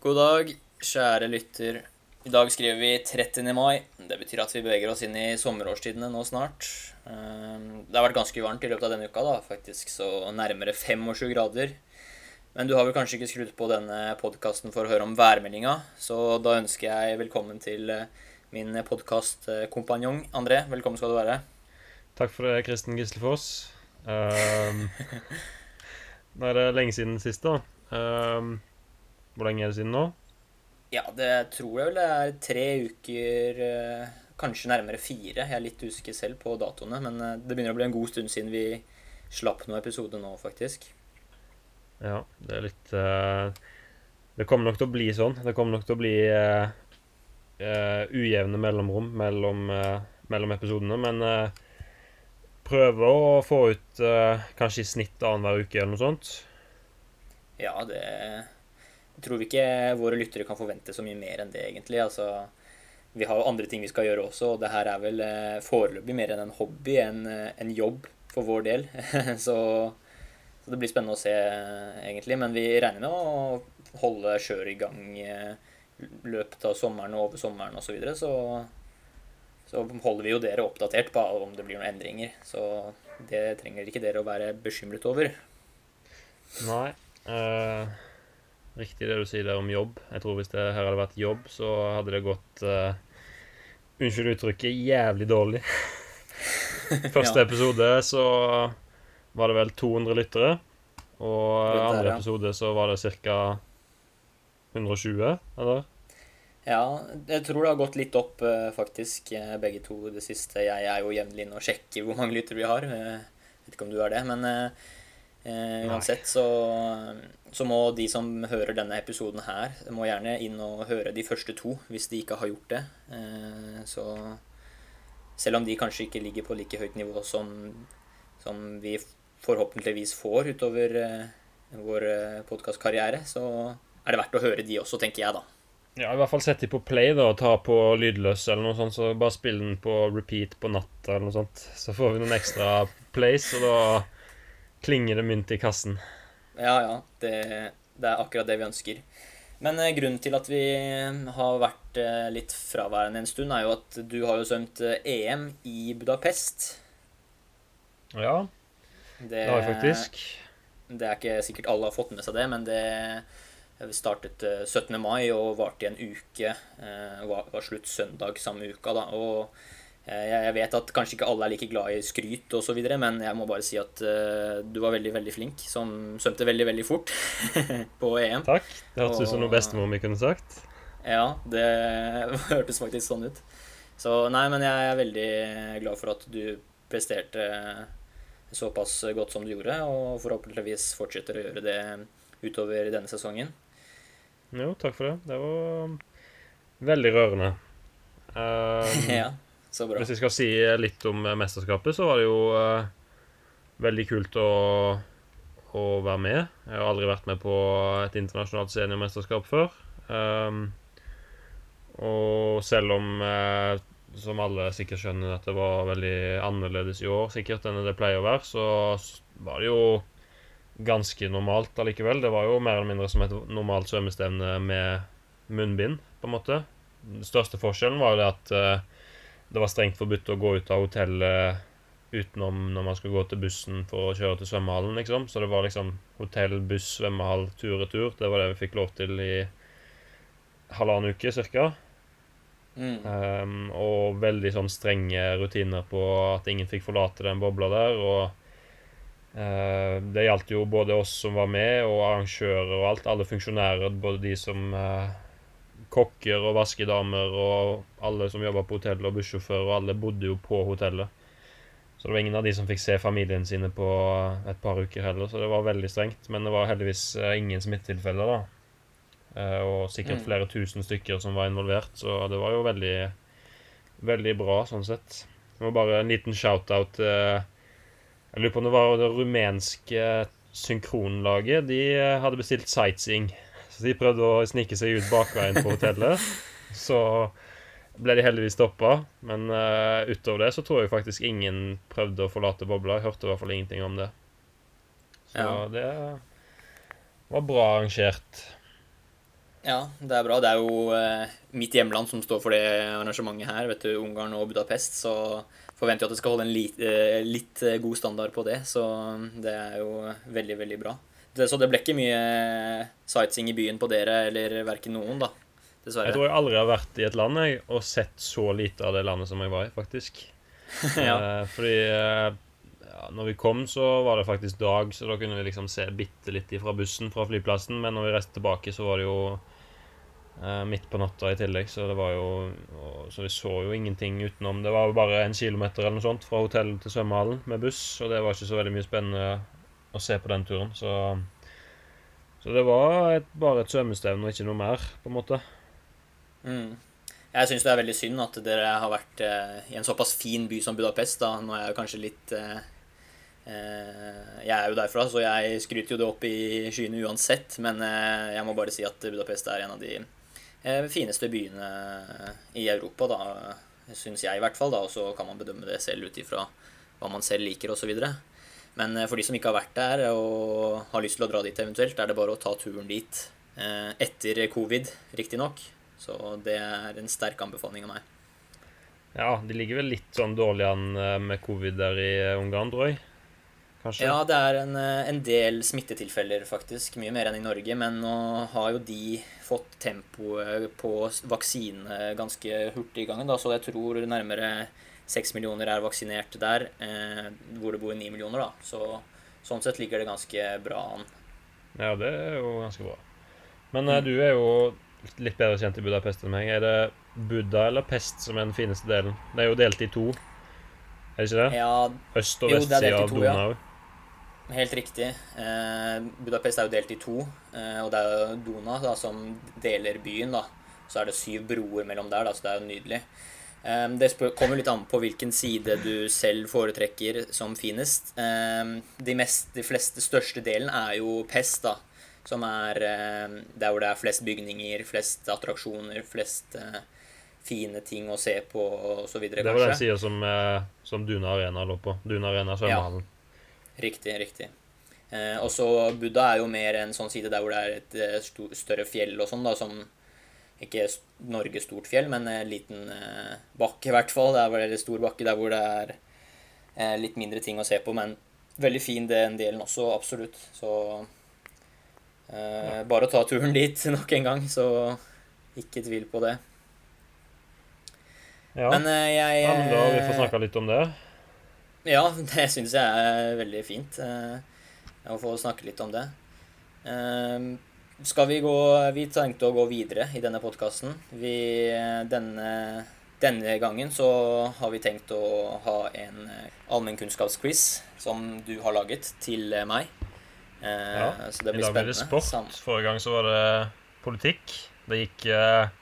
God dag, kjære lytter. I dag skriver vi 30. mai. Det betyr at vi beveger oss inn i sommerårstidene nå snart. Ehm, Det har vært ganske varmt i løpet av denne uka, da, faktisk så nærmere 25 grader. Men du har vel kanskje ikke skrudd på denne podkasten for å høre om værmeldinga, så da ønsker jeg velkommen til eh, min podkastkompanjong André. Velkommen skal du være. Takk for det, Kristen Gislefoss. Um, nå er det lenge siden sist, da. Um, hvor lenge er det siden nå? Ja, det tror jeg vel det er tre uker, eh, kanskje nærmere fire. Jeg er litt usikker selv på datoene, men eh, det begynner å bli en god stund siden vi slapp noen episode nå, faktisk. Ja, det er litt uh, Det kommer nok til å bli sånn. Det kommer nok til å bli uh, uh, ujevne mellomrom mellom, mellom episodene, men prøve å få ut kanskje i snitt annenhver uke eller noe sånt. Ja, det Jeg vi ikke våre lyttere kan forvente så mye mer enn det, egentlig. Altså, vi har jo andre ting vi skal gjøre også, og det her er vel eh, foreløpig mer enn en hobby, en, eh, en jobb for vår del. så, så det blir spennende å se, eh, egentlig. Men vi regner med å holde kjøret i gang løpet av sommeren og over sommeren osv. Så, videre, så så holder vi jo dere oppdatert på om det blir noen endringer. Så det trenger ikke dere å være bekymret over. Nei. eh, riktig det du sier der om jobb. Jeg tror hvis det her hadde vært jobb, så hadde det gått uh, Unnskyld uttrykket jævlig dårlig. Første Ja. episode så var det vel 200 lyttere. Og der, andre ja. episode så var det ca. 120, eller? Ja, jeg tror det har gått litt opp, eh, faktisk, eh, begge to det siste. Jeg er jo jevnlig inne og sjekker hvor mange lyttere vi har. Jeg Vet ikke om du er det, men eh, uansett så, så må de som hører denne episoden her, må gjerne inn og høre de første to, hvis de ikke har gjort det. Eh, Så selv om de kanskje ikke ligger på like høyt nivå som, som vi forhåpentligvis får utover eh, vår podkastkarriere, så er det verdt å høre de også, tenker jeg, da. Ja, i hvert fall sett de på play, da, og ta på lydløs eller noe sånt, så bare spill den på repeat på natta eller noe sånt. Så får vi noen ekstra plays, og da klinger det mynt i kassen. Ja, ja. Det, det er akkurat det vi ønsker. Men eh, grunnen til at vi har vært eh, litt fraværende en stund, er jo at du har jo svømt eh, EM i Budapest. Ja, Det, det har jeg faktisk. Det er ikke sikkert alle har fått med seg det, men det startet eh, 17. mai og varte i en uke. Det Var, slutt søndag samme uka, da. Og eh, jeg jeg vet at kanskje ikke alle er like glad i skryt videre, men jeg må bare si at eh, du var veldig, veldig flink. Som svømte veldig, veldig fort på EM. Takk. Det hørtes ut som noe bestemor mi kunne sagt. Ja, det hørtes faktisk sånn ut. Så nei, men jeg er veldig glad for at du presterte såpass godt som du gjorde, og forhåpentligvis fortsetter å gjøre det utover denne sesongen. Jo, takk for det. Det var veldig rørende. Um, ja. Hvis jeg skal si litt om eh, mesterskapet, så var det jo uh, veldig kult å, å være med. Jeg har aldri vært med på et internasjonalt seniormesterskap før. Um, og selv om, uh, som alle sikkert skjønner, at det var veldig annerledes i år sikkert enn det pleier å være, så var det jo ganske normalt allikevel. Det var jo mer eller mindre som et normalt svømmestevne med munnbind, på en måte. Den største forskjellen var jo det at eh, det var strengt forbudt å gå ut av hotellet utenom når man skulle gå til bussen for å kjøre til svømmehallen, liksom. Så det var liksom hotell, buss, svømmehall, tur-retur. Det var det vi fikk lov til i halvannen uke cirka. Mm. Um, og veldig sånn strenge rutiner på at ingen fikk forlate den bobla der. Og uh, det gjaldt jo både oss som var med, og arrangører og alt. Alle funksjonærer, både de som eh, kokker og vaskedamer og alle som jobba på hotellet, og bussjåfører, og alle bodde jo på hotellet. Så det var ingen av de som fikk se familien sine på et par uker heller, så det var veldig strengt. Men det var heldigvis eh, ingen smittetilfeller, da. Eh, og sikkert Mm. flere tusen stykker som var involvert, så det var jo veldig Veldig bra, sånn sett. Det var bare en liten shout-out Jeg lurer på om det var det rumenske synkronlaget. De eh, hadde bestilt sightseeing. Så de prøvde å snike seg ut bakveien på hotellet. Så ble de heldigvis stoppa. Men uh, utover det så tror jeg faktisk ingen prøvde å forlate bobla. Jeg hørte i hvert fall ingenting om det. Så Ja. det var bra arrangert. Ja, det er bra. Det er jo uh, mitt hjemland som står for det arrangementet her. vet du, Ungarn og Budapest. Så forventer jeg at det skal holde en litt, uh, litt eh, god standard på det. Så det er jo veldig, veldig bra. Det, så det ble ikke mye sightseeing i byen på dere, eller verken noen, da. Dessverre. Jeg tror jeg aldri har vært i et land jeg, og sett så lite av det landet som jeg var i, faktisk. ja. Eh, fordi eh, ja, når vi kom, så var det faktisk dag, så da kunne vi liksom se bitte litt fra bussen fra flyplassen. Men når vi reiste tilbake, så var det jo eh, midt på natta i tillegg, så det var jo og, Så vi så jo ingenting utenom. Det var jo bare en kilometer eller noe sånt fra hotell til svømmehallen med buss, og det var ikke så veldig mye spennende å se på den turen, så Så det var et, bare et svømmestevne og ikke noe mer, på en måte. Mm. Jeg syns det er veldig synd at dere har vært eh, i en såpass fin by som Budapest. da. Nå er jeg kanskje litt eh, eh, Jeg er jo derfra, så jeg skryter jo det opp i skyene uansett. Men eh, jeg må bare si at Budapest er en av de eh, fineste byene i Europa, da. Syns jeg, i hvert fall. da, Og så kan man bedømme det selv ut ifra hva man selv liker, osv. Men eh, for de som ikke har vært der og har lyst til å dra dit eventuelt, er det bare å ta turen dit eh, etter covid, riktignok. Så det er en sterk anbefaling av meg. Ja, de ligger vel litt sånn dårlig an eh, med covid der i Ungarn, tror jeg. Kanskje? Ja, det er en, en del smittetilfeller, faktisk. Mye mer enn i Norge. Men nå har jo de fått tempoet på vaksine ganske hurtig i gangen, da, så jeg tror nærmere seks millioner er vaksinert der, eh, hvor det bor ni millioner, da. Så sånn sett ligger det ganske bra an. Ja, det er jo ganske bra. Men mm. du er jo litt bedre kjent i Budapest enn meg. Er det Buddha eller Pest som er den fineste delen? Det er jo delt i to, er det ikke det? Ja, Øst- og vestsida av Donau. Ja. Helt riktig. Eh, Budapest er jo delt i to, eh, og det er jo Dona da, som deler byen. da. Så er det syv broer mellom der, da, så det er jo nydelig. Eh, det kommer litt an på hvilken side du selv foretrekker som finest. Eh, de, mest, de fleste største delen er jo Pest, da som er eh, der hvor det er flest bygninger, flest attraksjoner, flest eh, fine ting å se på osv. Det var den sida som, eh, som, Duna Arena lå på. Duna Arena svømmehallen. Ja. Riktig, riktig. Eh, og så Buddha er jo mer en sånn side der hvor det er et større fjell og sånn, da, som ikke Norges stort fjell, men en liten eh, bakke, i hvert fall. Det er veldig en stor bakke der hvor det er eh, litt mindre ting å se på, men veldig fin den delen også, absolutt. Så Eh, bare å ta turen dit nok en gang, så ikke tvil på det. Ja, men, eh, jeg, ja, men da har vi fått snakka litt om det. Ja, det syns jeg er veldig fint. Eh, å få snakke litt om det. Eh, skal vi gå Vi tenkte å gå videre i denne podkasten. Denne, denne gangen så har vi tenkt å ha en allmennkunnskapsquiz som du har laget til meg. Eh, ja, så det blir I dag blir det sport. Forrige gang så var det politikk. Det gikk eh,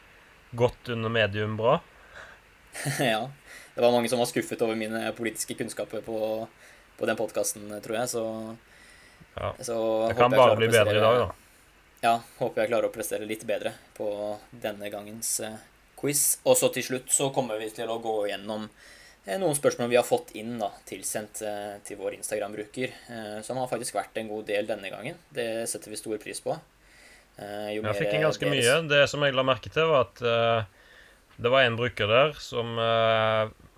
godt under medium bra. ja. Det var mange som var skuffet over mine politiske kunnskaper på, på den podkasten, tror jeg. Så, ja. så Det kan bare bli bedre i dag, da. Ja. Håper jeg klarer å prestere litt bedre på denne gangens eh, quiz. Og så til slutt så kommer vi til å gå gjennom Eh, noen spørsmål vi har fått inn da, tilsendt eh, til vår Instagram-bruker, som har faktisk vært en god del denne gangen. Det setter vi stor pris på. Jo jeg fikk inn ganske mye. Det som jeg la merke til, var at det var en bruker der som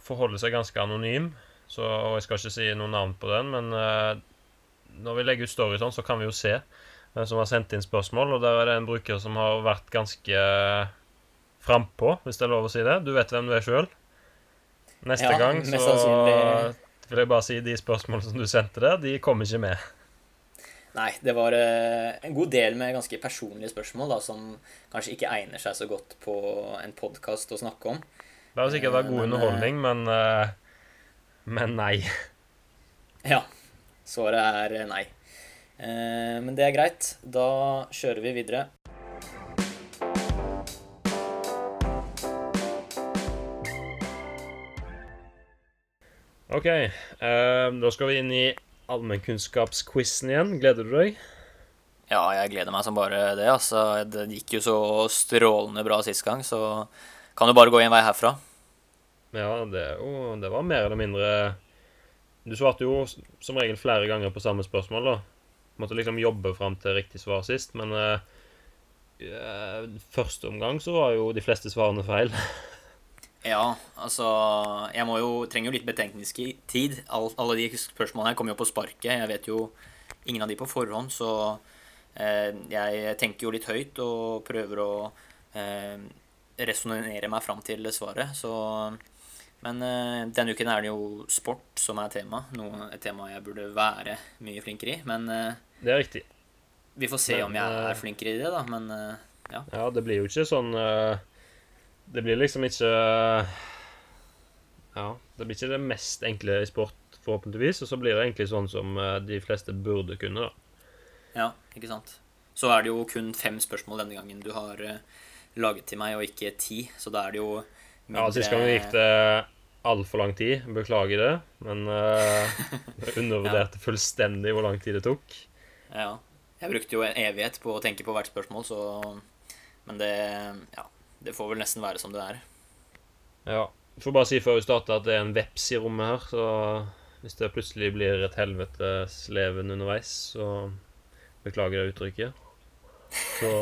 forholder seg ganske anonym. Så, og jeg skal ikke si noe navn på den, men når vi legger ut story sånn, så kan vi jo se som har sendt inn spørsmål. Og der er det en bruker som har vært ganske frampå, hvis det er lov å si det. Du vet hvem du er sjøl? Neste ja, gang så vil jeg bare si de spørsmålene som du sendte der, de kom ikke med. Nei, det var uh, en god del med ganske personlige spørsmål da, som kanskje ikke egner seg så godt på en podkast å snakke om. Det har sikkert vært god underholdning, men, men nei. Ja. Svaret er nei. Men det er greit. Da kjører vi videre. OK. Uh, da skal vi inn i allmennkunnskapsquizen igjen. Gleder du deg? Ja, jeg gleder meg som bare det. altså. Det gikk jo så strålende bra sist gang, så kan du bare gå én vei herfra. Ja, det, oh, det var mer eller mindre Du svarte jo som regel flere ganger på samme spørsmål, da. Måtte liksom jobbe fram til riktig svar sist, men uh, første omgang så var jo de fleste svarene feil. Ja, altså Jeg må jo, trenger jo litt betenkningstid. All, alle de spørsmålene her kommer jo på sparket. Jeg vet jo ingen av de på forhånd, så uh, jeg tenker jo litt høyt og prøver å uh, resonnere meg fram til svaret. Så Men uh, denne uken er det jo sport som er tema. Noe, et tema jeg burde være mye flinkere i. Men uh, Det er riktig. vi får se Men, om jeg eh, er flinkere i det, da. Men uh, ja. Ja, det blir jo ikke sånn Det blir liksom ikke Ja, det blir ikke det mest enkle i sport, forhåpentligvis. Og så blir det egentlig sånn som de fleste burde kunne, da. Ja, ikke sant. Så er det jo kun fem spørsmål denne gangen du har laget til meg, og ikke ti. Så da er det jo Ja, Sist gang gikk det altfor lang tid. Beklager det. Men uh, jeg undervurderte fullstendig hvor lang tid det tok. Ja. Jeg brukte jo en evighet på å tenke på hvert spørsmål, så Men det Ja. Det får vel nesten være som det er. Ja. Jeg får bare si før vi starter at det er en veps i rommet her, så hvis det plutselig blir et helvetes leven underveis, så beklager jeg uttrykket. Så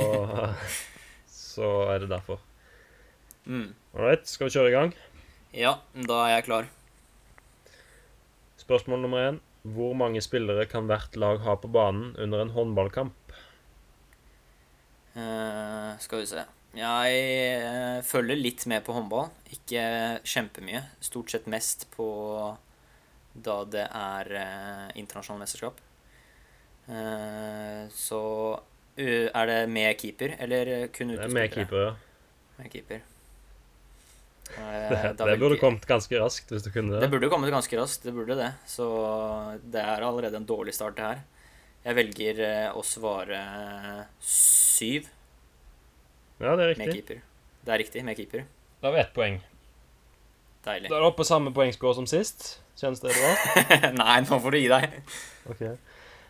Så er det derfor. Mm. Ålreit, skal vi kjøre i gang? Ja, da er jeg klar. Spørsmål nummer én. Hvor mange spillere kan hvert lag ha på banen under en håndballkamp? Uh, skal vi se. Jeg eh, følger litt med på håndball. Ikke kjempemye. Stort sett mest på da det er uh, internasjonalt mesterskap. Eh, så er det med keeper, eller kun Det er med keeper, ja. Med keeper. Eh, Det, det burde kommet ganske raskt hvis du kunne Det det. burde kommet ganske raskt, det burde det. Så det er allerede en dårlig start, det her. Jeg velger eh, å svare syv Ja, det er med riktig. keeper. Det er riktig, med keeper. Da har vi ett poeng. Deilig. Da er du oppe på samme poengscore som sist. Kjennes det bra? Nei, nå får du gi deg. Ok,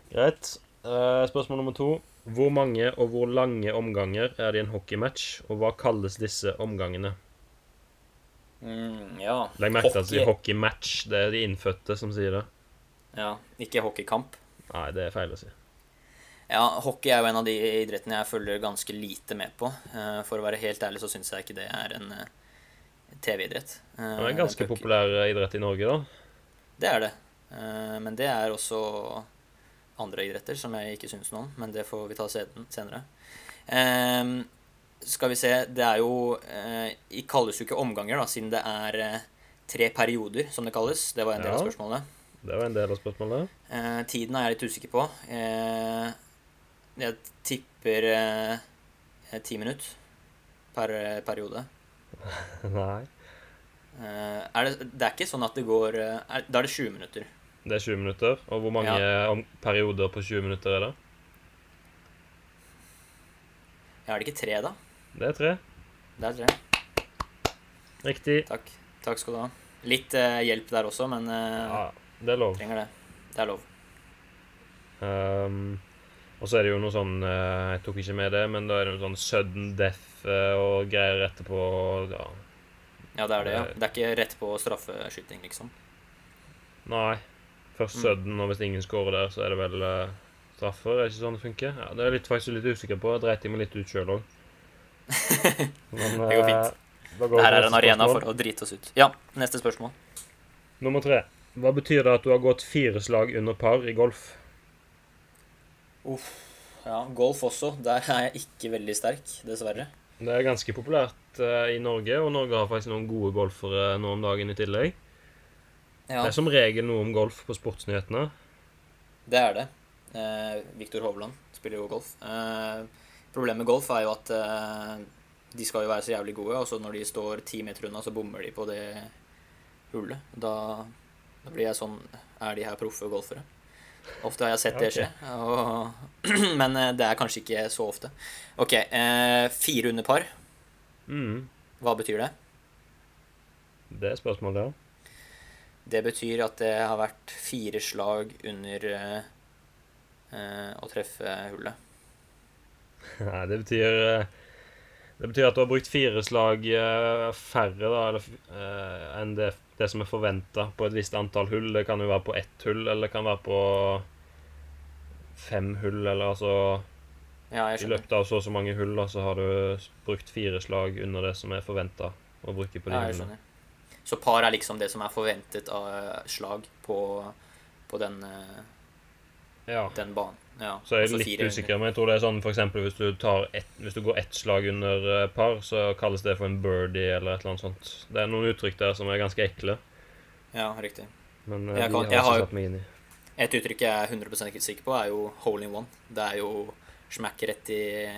Greit. Eh, spørsmål nummer to. Hvor mange og hvor lange omganger er det i en hockeymatch, og hva kalles disse omgangene? Mm, ja. Legg merke til at er hockeymatch. Det er de innfødte som sier det. ja. Ikke hockeykamp. Nei, det er feil å si. Ja, hockey er jo en av de idrettene jeg følger ganske lite med på. Eh, For å være helt ærlig så syns jeg ikke det er en eh, TV-idrett. Eh, Det er en ganske populær idrett i Norge, da. Det er det. Men det er også andre idretter som jeg ikke syns noe om, men det får vi ta senere. Eh, Skal vi se, det er jo eh, Det kalles jo ikke omganger, da, siden det er eh, tre perioder, som det kalles. Det var en del av spørsmålene. Det var en del av spørsmålene. Eh, Tiden er jeg litt usikker på. Eh, Jeg tipper eh, ti minutter per eh, periode. Nei. Eh, Er det, det er ikke sånn at det går eh, er, Da er det 20 minutter. Det er 20 minutter. Og hvor mange ja. perioder på 20 minutter er det? Ja, er det ikke tre, da? Det er tre. Det er tre. Riktig. Takk. Takk skal du ha. Litt eh, hjelp der også, men eh, Ja, det er lov. trenger det. Det er lov. Um, og så er det jo noe sånn eh, Jeg tok ikke med det, men da er det noe sånn sudden death eh, og greier etterpå. Ja. Ja, det er det. ja. Eh. Det er ikke rett på straffeskyting, liksom. Nei. Først Mm. sudden, og hvis ingen scorer der, så er det vel eh, straffer. Er det ikke sånn det funker? Ja, Det er jeg faktisk litt usikker på. Jeg dreit meg litt ut sjøl òg. Det går fint. Da Det her er en arena spørsmål. for å drite oss ut. Ja, neste spørsmål. Nummer tre. Hva betyr det at du har gått fire slag under par i golf? Uff. Ja, golf også. Der er jeg ikke veldig sterk, dessverre. Det er ganske populært eh, i Norge, og Norge har faktisk noen gode golfere nå om dagen i tillegg. Ja, Det er som regel noe om golf på sportsnyhetene. det er det. Eh, Viktor Hovland spiller jo golf. Eh, problemet med golf er jo at eh, de skal jo være så jævlig gode, og så når de står ti meter unna, så bommer de på det hullet. Da, da blir jeg sånn Er de her proffe golfere? Ofte har jeg sett det skje, og, men eh, det er kanskje ikke så ofte. Ok, eh, fire under par. Mm. Hva betyr det? Det er spørsmålet, ja. Det betyr at det har vært fire slag under eh, eh, å treffe hullet. Nei, det betyr eh, Det betyr at du har brukt fire slag eh, færre da, eller, eh, enn det, det som er forventa på et visst antall hull. Det kan jo være på ett hull, eller det kan være på fem hull, eller altså Ja, I løpet av så og så mange hull, da, så har du brukt fire slag under det som er forventa å bruke på de Ja, hullene. Så par er liksom det som er forventet av slag på, på den, Ja. den banen. Ja. Så er altså litt fire usikker, men jeg tror det er sånn for eksempel hvis du, tar hvis du går ett slag under eh, par, så kalles det for en birdie eller et eller annet sånt. Det er noen uttrykk der som er ganske ekle, Ja, riktig. men eh, Jeg kan- har jeg har- inn i. Et uttrykk jeg er 100 ikke sikker på, er jo hole in one. Det er jo smack rett i,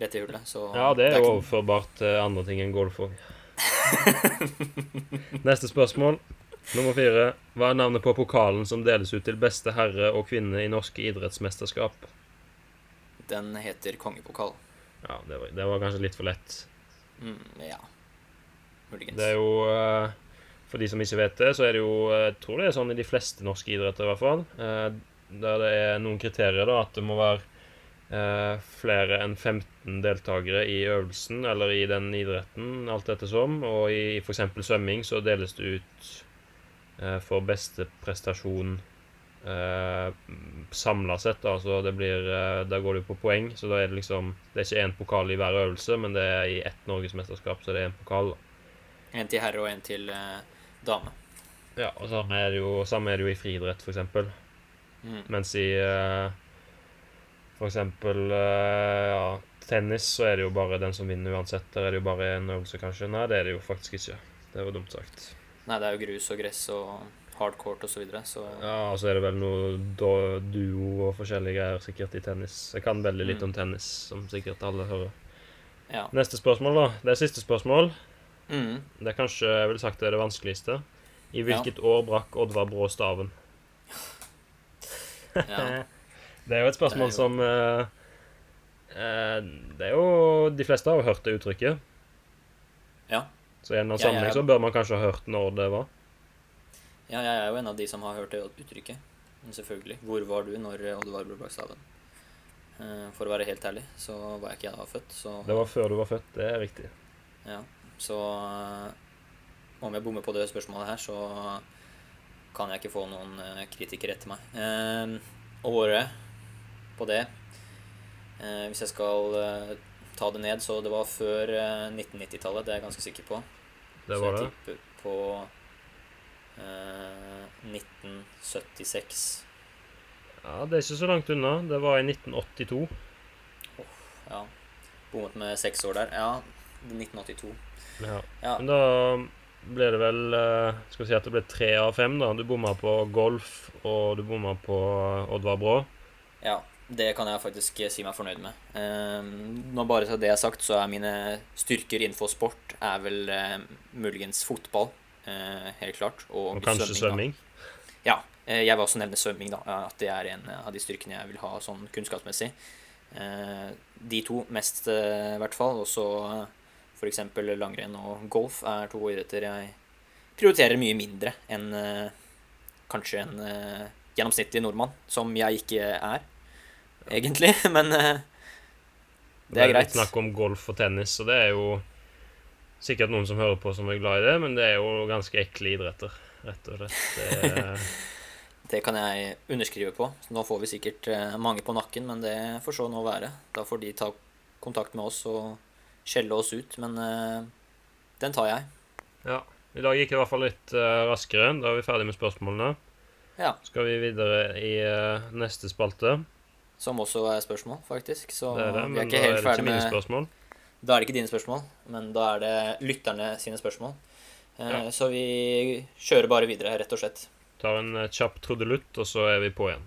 rett i hullet. Så Ja, det er jo overførbart til andre ting enn golf òg. Neste spørsmål. Nummer fire. Hva er navnet på pokalen som deles ut til beste herre og kvinne i norske idrettsmesterskap? Den heter kongepokal. Ja, det var, det var kanskje litt for lett. Mm, ja. Muligens. Det er jo eh, For de som ikke vet det, så er det jo eh, Jeg tror det er sånn i de fleste norske idretter, i hvert fall. eh, Der det er noen kriterier, da. At det må være flere enn 15 deltakere i øvelsen eller i den idretten, alt ettersom. Og i f.eks. svømming så deles det ut for beste prestasjon eh, samla sett. Da. Så det blir eh, Da går det jo på poeng. Så da er det liksom Det er ikke én pokal i hver øvelse, men det er i ett norgesmesterskap, så det er én pokal. Én En til herre og en til eh, dame. Ja, og samme er det jo, samme er det jo i friidrett, f.eks. Mm. Mens i eh, f.eks. ja, tennis så er det jo bare den som vinner uansett. Der er det jo bare en øvelse, kanskje. Nei, det er det jo faktisk ikke. Det var dumt sagt. Nei, det er jo grus og gress og hardcourt og så videre, så Ja, og så er det vel noe duo og forskjellige greier sikkert i tennis. Jeg kan veldig litt Mm. om tennis, som sikkert alle hører. ja. Neste spørsmål, da. Det er siste spørsmål. Mm. Det er kanskje jeg vil sagt det er det vanskeligste. I hvilket år brakk Oddvar Brå staven? ja. Det er jo et spørsmål jo- som uh, uh, Det er jo De fleste har jo hørt det uttrykket. Ja. Så i en eller annen Ja, så bør man kanskje ha hørt når det var. ja, jeg er jo en av de som har hørt det uttrykket. Men selvfølgelig. Hvor var du når Oddvar ble bak staven? Eh, For å være helt ærlig, så var jeg ikke jeg da født, så Det var før du var født, det er riktig. Ja, så eh, om jeg bommer på det spørsmålet her, så kan jeg ikke få noen eh, kritikere etter meg. Og året på det eh, Hvis jeg skal eh, ta det ned, så det var før eh, 1990-tallet, det er jeg ganske sikker på. Det var så jeg det. tipper på eh, 1976. Ja, Det er ikke så langt unna. Det var i 1982. Ja. Bommet med seks år der. Ja, 1982. Ja. Ja, Men da ble det vel eh, Skal vi si at det ble tre av fem, da. Du bomma på golf, og du bomma på Oddvar Brå. Ja, det kan jeg faktisk si meg fornøyd med. Eh, nå bare så det er sagt, så er mine styrker innenfor sport er vel eh, muligens fotball, eh, helt klart. Og, Og kanskje svømming. da. Ja. Eh, jeg vil også nevne svømming, da. At det er en av de styrkene jeg vil ha sånn kunnskapsmessig. Eh, de to mest, i hvert fall. Og så f.eks. langrenn og golf er to idretter jeg prioriterer mye mindre enn kanskje en gjennomsnittlig nordmann, som jeg ikke er, egentlig. Men uh, det er litt greit. snakk om golf og tennis, og det er jo sikkert noen som hører på som er glad i det, men det er jo ganske ekle idretter, rett og slett. Det er, Det kan jeg underskrive på. Så nå får vi sikkert eh, mange på nakken, men det får så nå være. Da får de ta kontakt med oss og skjelle oss ut, men uh, den tar jeg. ja. I dag gikk det i hvert fall litt uh, raskere. Da er vi ferdig med spørsmålene. Ja. Skal vi videre i uh, neste spalte. Som også er spørsmål, faktisk. Så Det er det, vi er men ikke helt ferdig med spørsmål. Da er det ikke dine spørsmål, men da er det lytterne sine spørsmål. Eh, Ja. Så vi kjører bare videre, rett og slett. Tar en eh, kjapp trudelutt, og så er vi på igjen.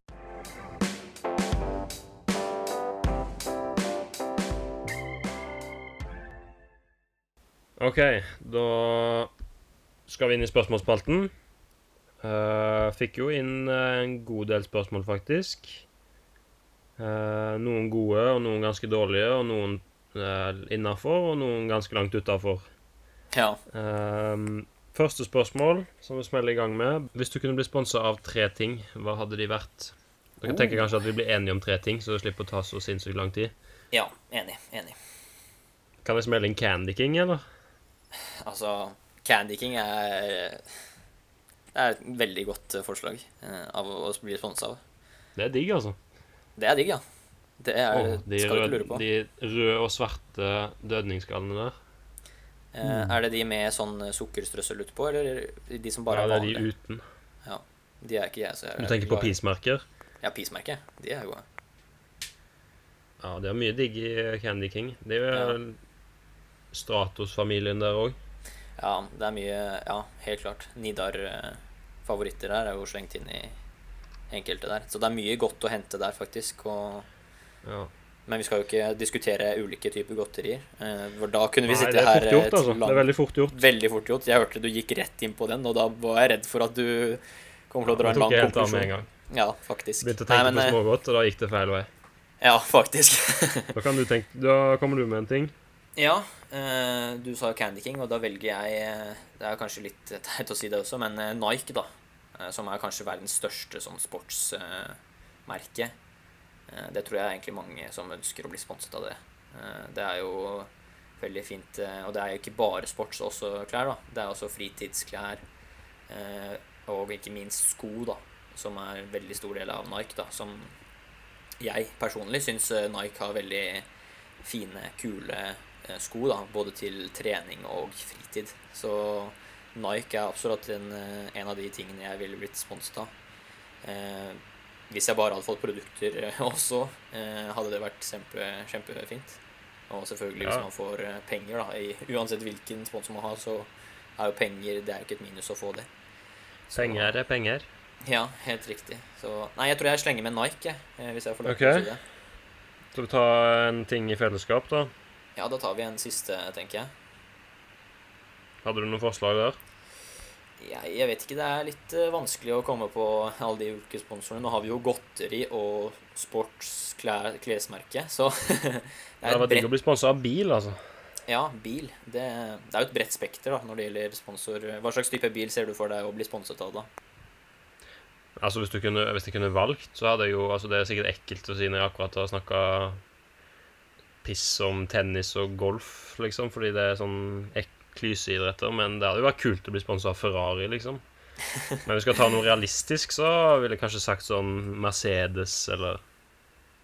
OK, da skal vi inn i spørsmålsspalten. Uh, fikk jo inn eh, en god del spørsmål, faktisk. Eh, noen gode, og noen ganske dårlige, og noen uh, innafor, og noen ganske langt utafor. Ja. Ehm, første spørsmål som vi smeller i gang med. Hvis du kunne bli sponsa av tre ting, hva hadde de vært? Dere Oh. tenker kanskje at vi blir enige om tre ting, så det slipper å ta så sinnssykt lang tid. ja. Enig. Enig. Kan vi smelle inn Candy King, eller? Altså, Candy King er Det er et veldig godt eh, forslag eh, av å bli sponsa av. Det er digg, altså. Det er digg, ja. Det er, oh, de, skal du ikke lure på. de røde og svarte dødningsskallene der. Eh, er det de med sånn sukkerstrøssel utpå, eller de som bare ja, er det er de uten. Ja, de er ikke jeg så jeg Du tenker på pismerker? Ja, pismerker. De er gode. Ja, det er mye digg i Candy King. Det er jo Ja. Stratos-familien der òg. Ja, det er mye Ja, helt klart. Nidar-favoritter her er jo slengt inn i enkelte der. Så det er mye godt å hente der, faktisk. Og, Ja. men vi skal jo ikke diskutere ulike typer godterier. Eh, For da kunne vi Nei, sitte er her gjort, eh, altså. Det er veldig fort gjort. Veldig fort gjort. Jeg hørte du gikk rett inn på den, og da var jeg redd for at du kom til å dra ja, en lang konklusjon. gang. Ja, faktisk. Begynte å Nei, tenke men, på eh, smågodt, og da gikk det feil vei. Ja, faktisk. Da, kan du tenke, da kommer du med en ting. Ja, eh, du sa Candy King, og da velger jeg Det er kanskje litt teit å si det også, men Nike, da. Eh, Som er kanskje verdens største sånn sportsmerke. Eh, det tror jeg egentlig mange som ønsker å bli sponset av det. Eh, det er jo veldig fint. og det er jo ikke bare sports også klær, da. Det er også fritidsklær. og ikke minst sko, da. Som er en veldig stor del av Nike, da. Som jeg personlig syns Nike har veldig fine, kule sko, da, både til trening og fritid. Så Nike er absolutt en, eh, en av de tingene jeg ville blitt sponset av. Eh, hvis jeg bare hadde fått produkter eh, også, eh, hadde det vært kjempe, kjempefint. Og selvfølgelig hvis Ja. man får eh, penger, da. I, uansett hvilken sponsor man har, så er jo penger Det er jo ikke et minus å få det. Så- Penger er penger. Ja, helt riktig. Så Nei, jeg tror jeg slenger med Nike, jeg, eh, hvis jeg får lov til å si det. Skal vi ta en ting i fellesskap, da? Ja, da tar vi en siste, tenker jeg. Hadde du noen forslag der? Jeg, jeg vet ikke, det er litt eh, vanskelig å komme på alle de ulike sponsorene. Nå har vi jo godteri og sportsklesmerke, klesmerke, så det er hadde et digg å bli sponsa av bil, altså. Ja, bil. Det, det er jo et bredt spekter da, når det gjelder sponsor. Hva slags type bil ser du for deg å bli sponset av, da? Altså, hvis, du kunne, hvis jeg kunne valgt, så hadde jeg jo Altså, det er sikkert ekkelt å si når jeg akkurat har snakka piss om tennis og golf, liksom, fordi det er sånn ek klyseidretter, men det hadde jo vært kult å bli sponsa av Ferrari, liksom. Men hvis vi skal ta noe realistisk, så ville jeg kanskje sagt sånn Mercedes eller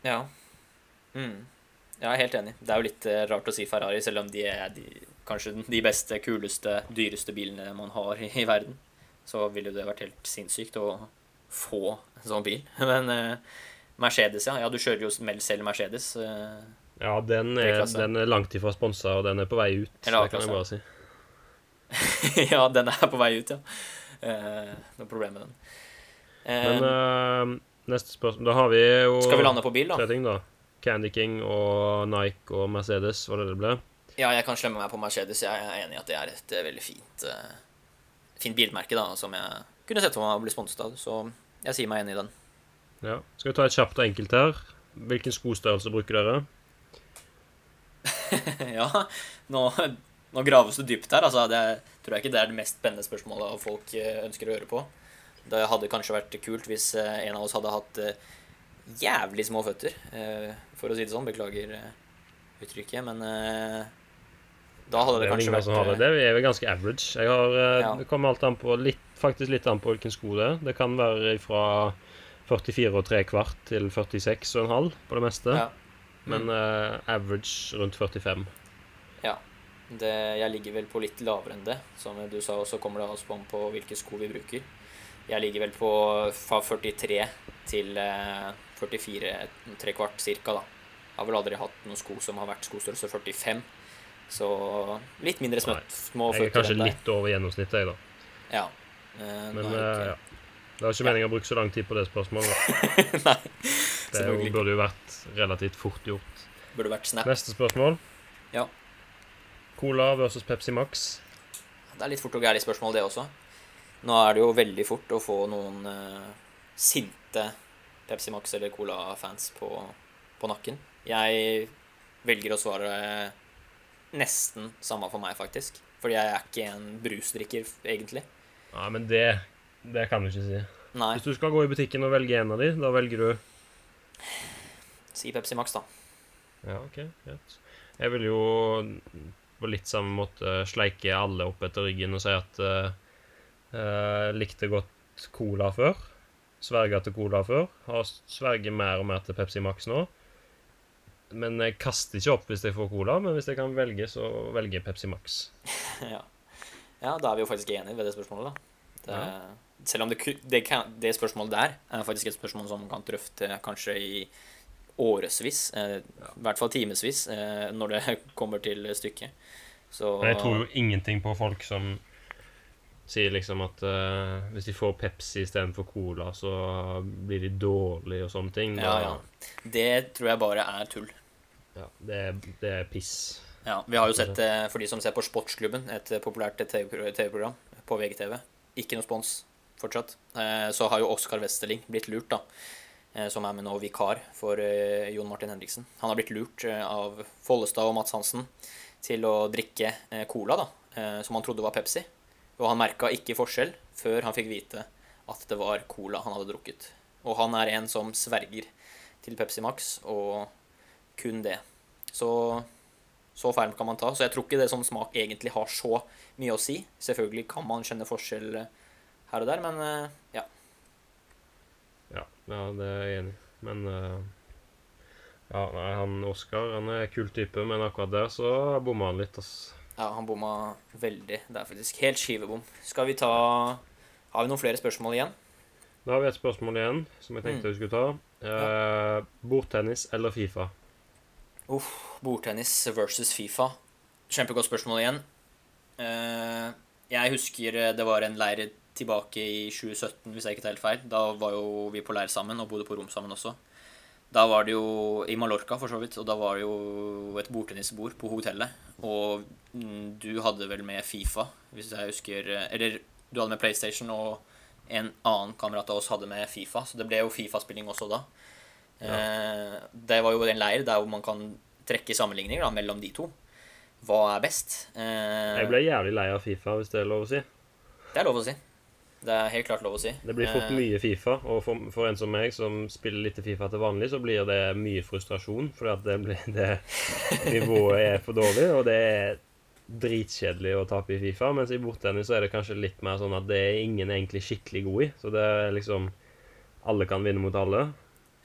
Ja. Mm. Jeg er helt enig. Det er jo litt eh, rart å si Ferrari, selv om de er de, kanskje de beste, kuleste, dyreste bilene man har i, i verden. Så ville det vært helt sinnssykt å få en sånn bil. Men eh, Mercedes, ja. Ja, du kjører jo selv Mercedes. eh, Ja, den er, den er langt ifra sponsa, og den er på vei ut. Det kan jeg bare si. ja, den er på vei ut, ja. Eh, noe problem med den. Eh, Men eh, neste spørsmål Da har vi jo skal vi lande på bil, da? tre ting, da. Candy King og Nike og Mercedes, var det det ble? Ja, jeg kan slemme meg på Mercedes. Jeg er enig i at det er et eh, veldig fint, eh, fint bilmerke da, som jeg kunne sett for meg å bli sponset av. Så jeg sier meg enig i den. Ja. Skal vi ta et kjapt og enkelt her? Hvilken skostørrelse bruker dere? ja, nå, nå graves det dypt her. Altså, det tror jeg ikke det er det mest spennende spørsmålet folk eh, ønsker å høre på. Det hadde kanskje vært kult hvis eh, en av oss hadde hatt eh, jævlig små føtter, for å si det sånn. Beklager uttrykket, men da hadde Det det kanskje vært har det. Det er vel ganske average. Jeg har, Ja. Det kommer alt an på litt, faktisk litt an på hvilken sko det er. Det kan være fra 44 og 3 kvart til 46 og en halv på det meste. ja. Men uh, average rundt 45. Det, jeg ligger vel på litt lavere enn det. Som du sa, så kommer det også an på hvilke sko vi bruker. Jeg ligger vel på fra 43 til eh, 44, tre kvart cirka, da. Har vel aldri hatt noen sko som har vært skostørrelse 45. Så litt mindre smøtt, små Jeg er kanskje litt over gjennomsnittet, jeg, da. Ja. Eh, Men det er eh, ja. Det var ikke meningen å bruke så lang tid på det spørsmålet. Nei, Det jo, burde jo vært relativt fort gjort. Burde vært snap. Neste spørsmål. Ja. Cola versus Pepsi Max. Det er litt fort og gærent spørsmål, det også. Nå er det jo veldig fort å få noen uh, sinte Pepsi Max eller Cola-fans på, på nakken. Jeg velger å svare nesten samme for meg, faktisk. Fordi jeg er ikke en brusdrikker, egentlig. Nei, men det, det kan du ikke si. Nei, Hvis du skal gå i butikken og velge en av de, da velger du si Pepsi Max, da. Ja, OK, greit. Jeg vil jo på litt samme måte sleike alle opp etter ryggen og si at uh, likte godt cola før. Sverga til cola før. Har sverget mer og mer til Pepsi Max nå. Men jeg kaster ikke opp hvis jeg får cola, men hvis jeg kan velge, så velger jeg Pepsi Max. ja. ja, da er vi jo faktisk enige ved det spørsmålet, da. Det, ja. Selv om det, det, det, spørsmålet der er faktisk et spørsmål som man kan drøfte kanskje i årevis, eh, i hvert fall timevis, eh, når det kommer til stykket. Så jeg tror jo ingenting på folk som sier liksom at uh, hvis de får Pepsi istedenfor Cola, så blir de dårlige og sånne ting. Ja, ja. Det tror jeg bare er tull. Ja, det er, det er piss. Ja, Vi har jo sett, uh, for de som ser på Sportsklubben, et populært TV-program på VGTV Ikke noe spons fortsatt. Så har jo Oskar Westerling blitt lurt, da. Som er med nå vikar for Jon Martin Henriksen. Han har blitt lurt av Follestad og Mats Hansen til å drikke cola, da, som han trodde var Pepsi. Og han merka ikke forskjell før han fikk vite at det var cola han hadde drukket. Og han er en som sverger til Pepsi Max, og kun det. Så så feil kan man ta. Så jeg tror ikke det som smak egentlig har så mye å si. Selvfølgelig kan man kjenne forskjell her og der, men eh, ja. Ja, det er jeg enig i. Men uh, ja, nei, han Oskar han er kul type, men akkurat der så bomma han litt, ass. Ja, han bomma veldig Det er faktisk. Helt skivebom. Skal vi ta Har vi noen flere spørsmål igjen? Da har vi et spørsmål igjen som jeg tenkte mm. vi skulle ta. Eh, bordtennis eller Fifa? Uff. Bordtennis versus Fifa. Kjempegodt spørsmål igjen. Eh, jeg husker det var en leir tilbake i 2017, hvis jeg ikke tar helt feil. Da var jo vi på leir sammen og bodde på rom sammen også. Da var det jo i Mallorca, for så vidt, og da var det jo et bordtennisbord på hotellet. Og du hadde vel med Fifa, hvis jeg husker Eller du hadde med PlayStation, og en annen kamerat av oss hadde med Fifa. Så det ble jo Fifa-spilling også da. Ja. Eh, det var jo en leir der hvor man kan trekke sammenligninger da, mellom de to. Hva er best? Eh, jeg ble jævlig lei av Fifa, hvis det er lov å si. Det er lov å si. Det er helt klart lov å si. Det blir fort eh, mye Fifa, og for, for en som meg, som spiller litt Fifa til vanlig, så blir det mye frustrasjon, fordi at det, blir, det nivået er for dårlig, og det er dritkjedelig å tape i Fifa. Mens i bordtennis så er det kanskje litt mer sånn at det er ingen egentlig skikkelig god i. Så det er liksom Alle kan vinne mot alle.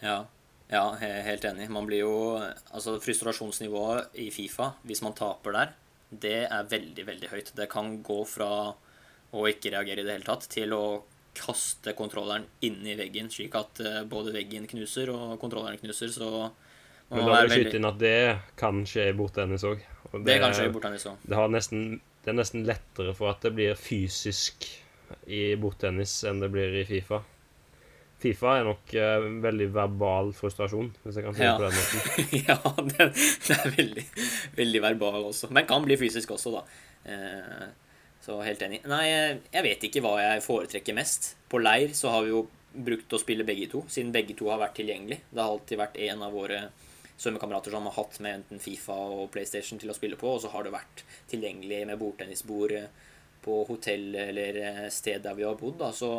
Ja. Ja, helt enig. Man blir jo Altså, frustrasjonsnivået i Fifa, hvis man taper der, det er veldig, veldig høyt. Det kan gå fra og ikke reagere i det hele tatt, til å kaste kontrolleren inn i veggen, slik at eh, både veggen knuser og kontrolleren knuser. Så Men da vil det skyte inn at det kan skje i bordtennis òg. Det, det, kan skje i bordtennis òg. Det, det, er nesten lettere for at det blir fysisk i bordtennis enn det blir i Fifa. Fifa er nok uh, veldig verbal frustrasjon, hvis jeg kan si det på den måten. ja, det, det, er veldig, veldig verbal også. Men kan bli fysisk også, da. Uh, så helt enig. Nei, jeg vet ikke hva jeg foretrekker mest. På leir så har vi jo brukt å spille begge to, siden begge to har vært tilgjengelig. Det har alltid vært en av våre svømmekamerater som har hatt med enten Fifa og PlayStation til å spille på, og så har det vært tilgjengelig med bordtennisbord på hotell eller sted der vi har bodd. Da. Så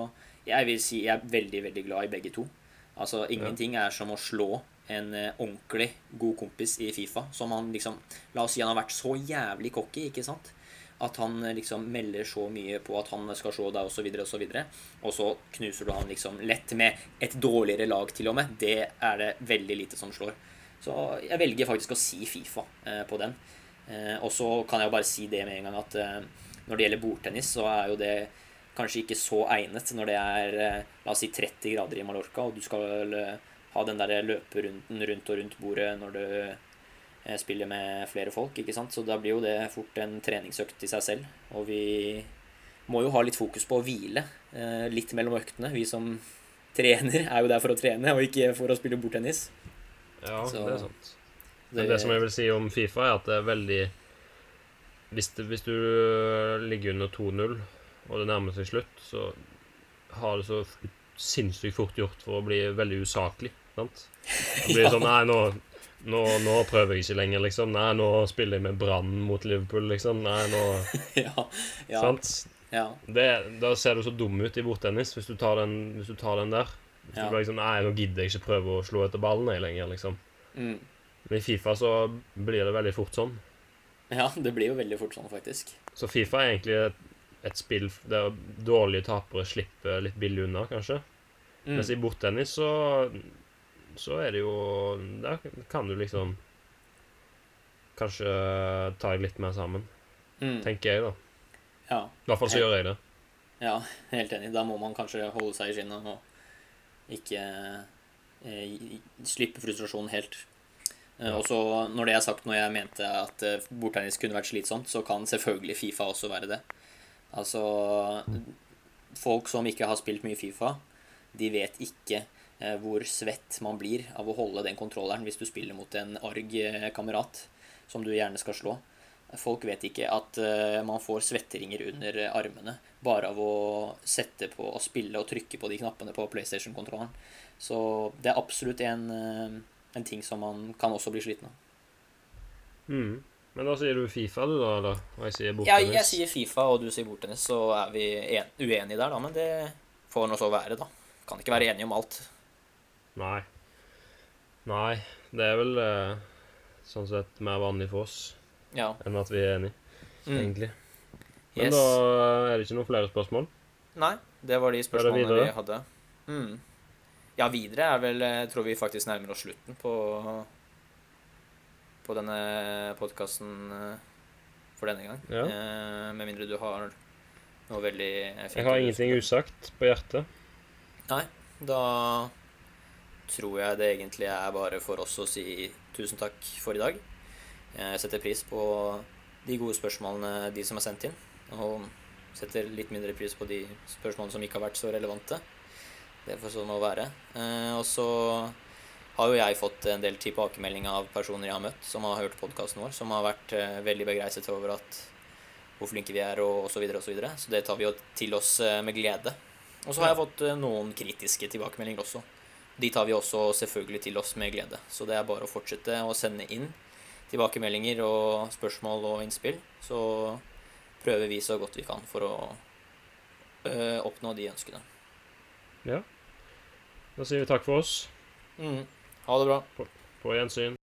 jeg vil si jeg er veldig, veldig glad i begge to. Altså, ingenting er som å slå en eh, ordentlig god kompis i Fifa, som han liksom La oss si han har vært så jævlig cocky, ikke sant? At han eh, liksom melder så mye på at han skal se deg, osv., osv. Og, så knuser du han liksom lett med et dårligere lag, til og med. Det er det veldig lite som slår. Så jeg velger faktisk å si Fifa eh, på den. Eh, og så kan jeg jo bare si det med en gang at når det gjelder bordtennis, så er jo det kanskje ikke så egnet når det er la oss si 30 grader i Mallorca, og du skal ha den der løperunden rundt og rundt bordet når du spiller med flere folk, ikke sant. Så da blir jo det fort en treningsøkt i seg selv. Og vi må jo ha litt fokus på å hvile eh, litt mellom øktene. Vi som trener, er jo der for å trene, og ikke for å spille bordtennis. Ja, Så, det er sant. Men det som jeg vil si om Fifa, er at det er veldig Hvis, det, hvis du ligger under 2-0, og det nærmer seg slutt, så har det så sinnssykt fort gjort for å bli veldig usaklig. Sant? Det blir ja. sånn Nei, nå nå, nå, prøver jeg ikke lenger, liksom. Nei, nå spiller jeg med Brann mot Liverpool, liksom. Nei, nå ja, ja. Sant? Ja. Det, da ser du så dum ut i bordtennis hvis du tar den, hvis du tar den der. Hvis ja. du liksom, Nei, nå gidder jeg ikke prøve å slå etter ballen jeg lenger, liksom. Mm. Men i Fifa så blir det veldig fort sånn. Ja, det blir jo veldig fort sånn, faktisk. Så Fifa er egentlig et, et spill der dårlige tapere slipper litt billig unna, kanskje. Mm. Mens i bordtennis så så er det jo Da kan du liksom kanskje ta deg litt mer sammen. Mm. Tenker jeg, da. Ja. I hvert fall så Helt- gjør jeg det. Ja, helt enig. Da må man kanskje holde seg i skinnet og ikke eh, slippe frustrasjonen helt. Eh, Ja. Og så, når det er sagt, når jeg mente at eh, bordtennis kunne vært slitsomt, så kan selvfølgelig Fifa også være det. Altså Folk som ikke har spilt mye Fifa, de vet ikke hvor svett man blir av å holde den kontrolleren hvis du spiller mot en arg eh, kamerat som du gjerne skal slå. Folk vet ikke at eh, man får svetteringer under eh, armene bare av å sette på og spille og trykke på de knappene på PlayStation-kontrolleren. Så det er absolutt en, eh, en ting som man kan også bli sliten av. Mm. Men da sier du Fifa, du, da? eller? Og jeg sier Ja, jeg sier Fifa, og du sier bordtennis, så er vi uenige der, da. Men det får nå så være, da. Kan ikke være enige om alt. Nei. Nei, det er vel eh, sånn sett mer vanlig for oss Ja. enn at vi er enige, Mm. egentlig. Men Yes. da er det ikke noen flere spørsmål. Nei, det var de spørsmålene vi hadde. Mm. Ja, videre er vel Jeg tror vi faktisk nærmer oss slutten på På denne podkasten for denne gang. Ja. Eh, med mindre du har noe veldig fint Jeg har ingenting usagt på hjertet. Nei, da tror jeg det egentlig er bare for oss å si tusen takk for i dag. Jeg setter pris på de gode spørsmålene de som er sendt inn, og setter litt mindre pris på de spørsmålene som ikke har vært så relevante. Det får sånn å være. Eh, og så har jo jeg fått en del tilbakemeldinger av personer jeg har møtt, som har hørt podkasten vår, som har vært eh, veldig begeistret over at hvor flinke vi er, og osv.. Så, videre. så det tar vi jo til oss eh, med glede. Og så har jeg fått noen kritiske tilbakemeldinger også. De tar vi også selvfølgelig til oss med glede. Så det er bare å fortsette å sende inn tilbakemeldinger og spørsmål og innspill. Så prøver vi så godt vi kan for å ø, oppnå de ønskene. Ja. Da sier vi takk for oss. Mm. Ha det bra. På gjensyn.